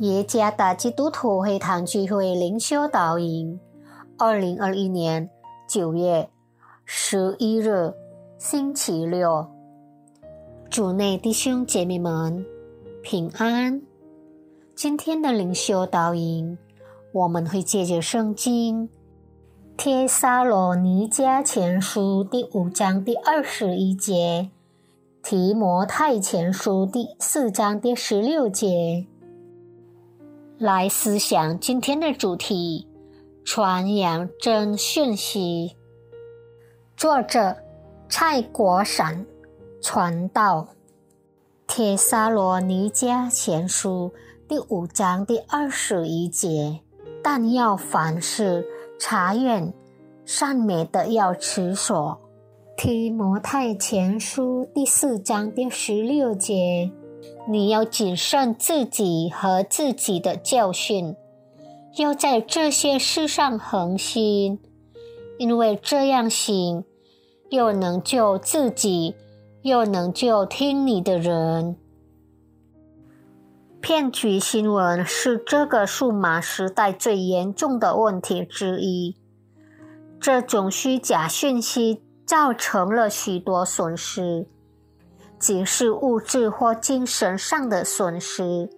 耶加达基督徒会堂聚会灵修导引，二零二一年九月十一日星期六，主内弟兄姐妹们平安。今天的灵修导引，我们会借着圣经《帖撒罗尼迦前书》第五章第二十一节，《提摩太前书》第四章第十六节。来思想今天的主题：传扬真讯息。作者蔡国闪，传道。帖撒罗尼迦前书第五章第二十一节：但要凡事查验，善美的要持守。提摩太前书第四章第十六节。你要谨慎自己和自己的教训，要在这些事上恒心，因为这样行，又能救自己，又能救听你的人。骗局新闻是这个数码时代最严重的问题之一。这种虚假讯息造成了许多损失。仅是物质或精神上的损失，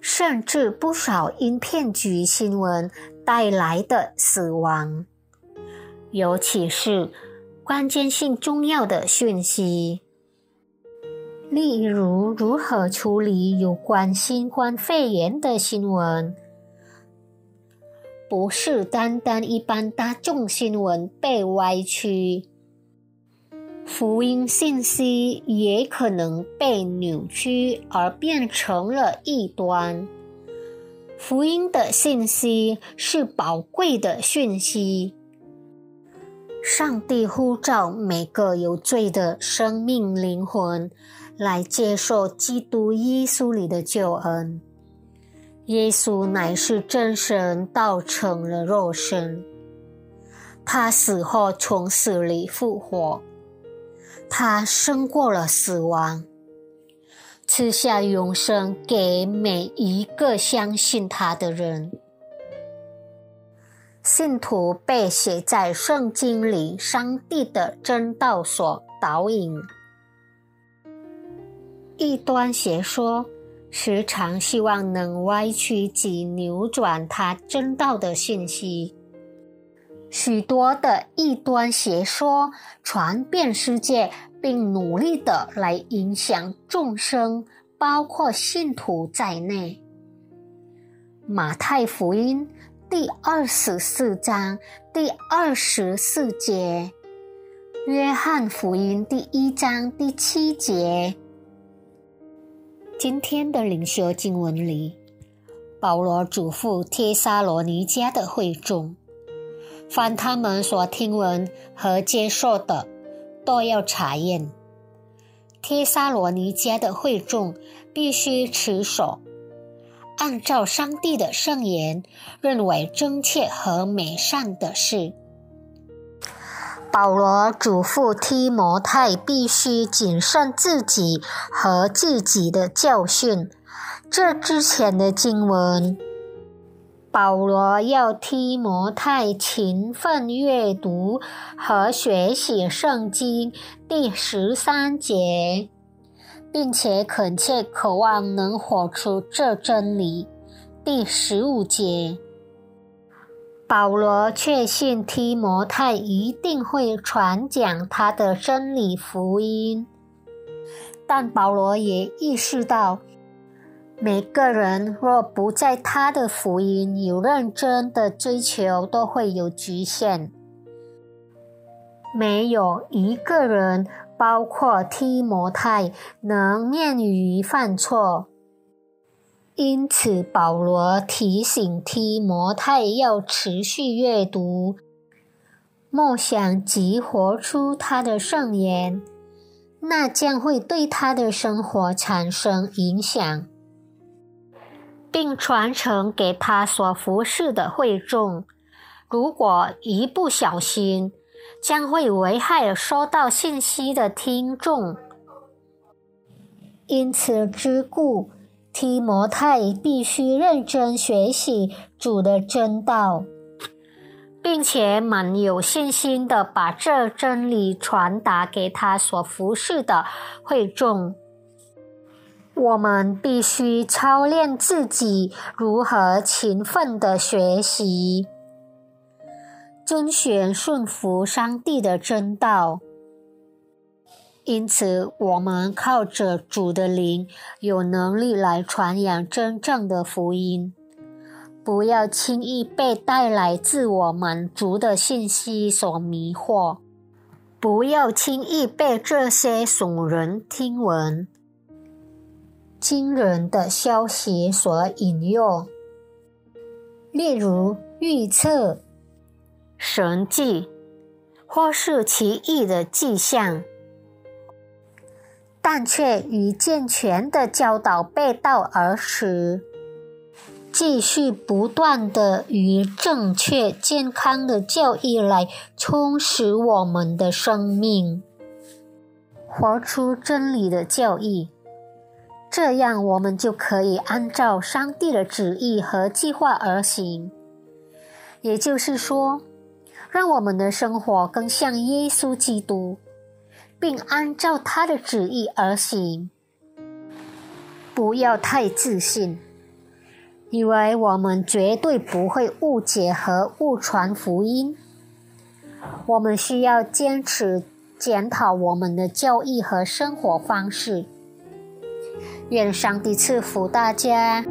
甚至不少因骗局新闻带来的死亡，尤其是关键性重要的讯息，例如如何处理有关新冠肺炎的新闻，不是单单一般大众新闻被歪曲。福音信息也可能被扭曲而变成了异端。福音的信息是宝贵的讯息。上帝呼召每个有罪的生命灵魂来接受基督耶稣里的救恩。耶稣乃是真神，道成了肉身。他死后从死里复活。他胜过了死亡，赐下永生给每一个相信他的人。信徒被写在圣经里，上帝的真道所导引。异端邪说时常希望能歪曲及扭转他真道的信息。许多的异端邪说传遍世界，并努力的来影响众生，包括信徒在内。马太福音第二十四章第二十四节，约翰福音第一章第七节。今天的领袖经文里，保罗嘱咐帖撒罗尼迦的会众。凡他们所听闻和接受的，都要查验。帖撒罗尼迦的会众必须持守，按照上帝的圣言，认为真切和美善的事。保罗嘱咐提摩太必须谨慎自己和自己的教训。这之前的经文。保罗要提摩太勤奋阅读和学习圣经第十三节，并且恳切渴望能活出这真理。第十五节，保罗确信提摩太一定会传讲他的真理福音，但保罗也意识到。每个人若不在他的福音有认真的追求，都会有局限。没有一个人，包括提摩太，能免于犯错。因此，保罗提醒提摩太要持续阅读、梦想及活出他的圣言，那将会对他的生活产生影响。并传承给他所服侍的会众。如果一不小心，将会危害收到信息的听众。因此之故，提摩太必须认真学习主的真道，并且满有信心的把这真理传达给他所服侍的会众。我们必须操练自己如何勤奋的学习，遵循顺服上帝的真道。因此，我们靠着主的灵，有能力来传扬真正的福音。不要轻易被带来自我满足的信息所迷惑，不要轻易被这些耸人听闻、惊人的消息所引诱，例如预测、神迹，或是奇异的迹象。但却与健全的教导背道而驰，继续不断的与正确健康的教义来充实我们的生命，活出真理的教义，这样我们就可以按照上帝的旨意和计划而行。也就是说，让我们的生活更像耶稣基督。并按照他的旨意而行。不要太自信，以为我们绝对不会误解和误传福音。我们需要坚持检讨我们的教义和生活方式。愿上帝赐福大家。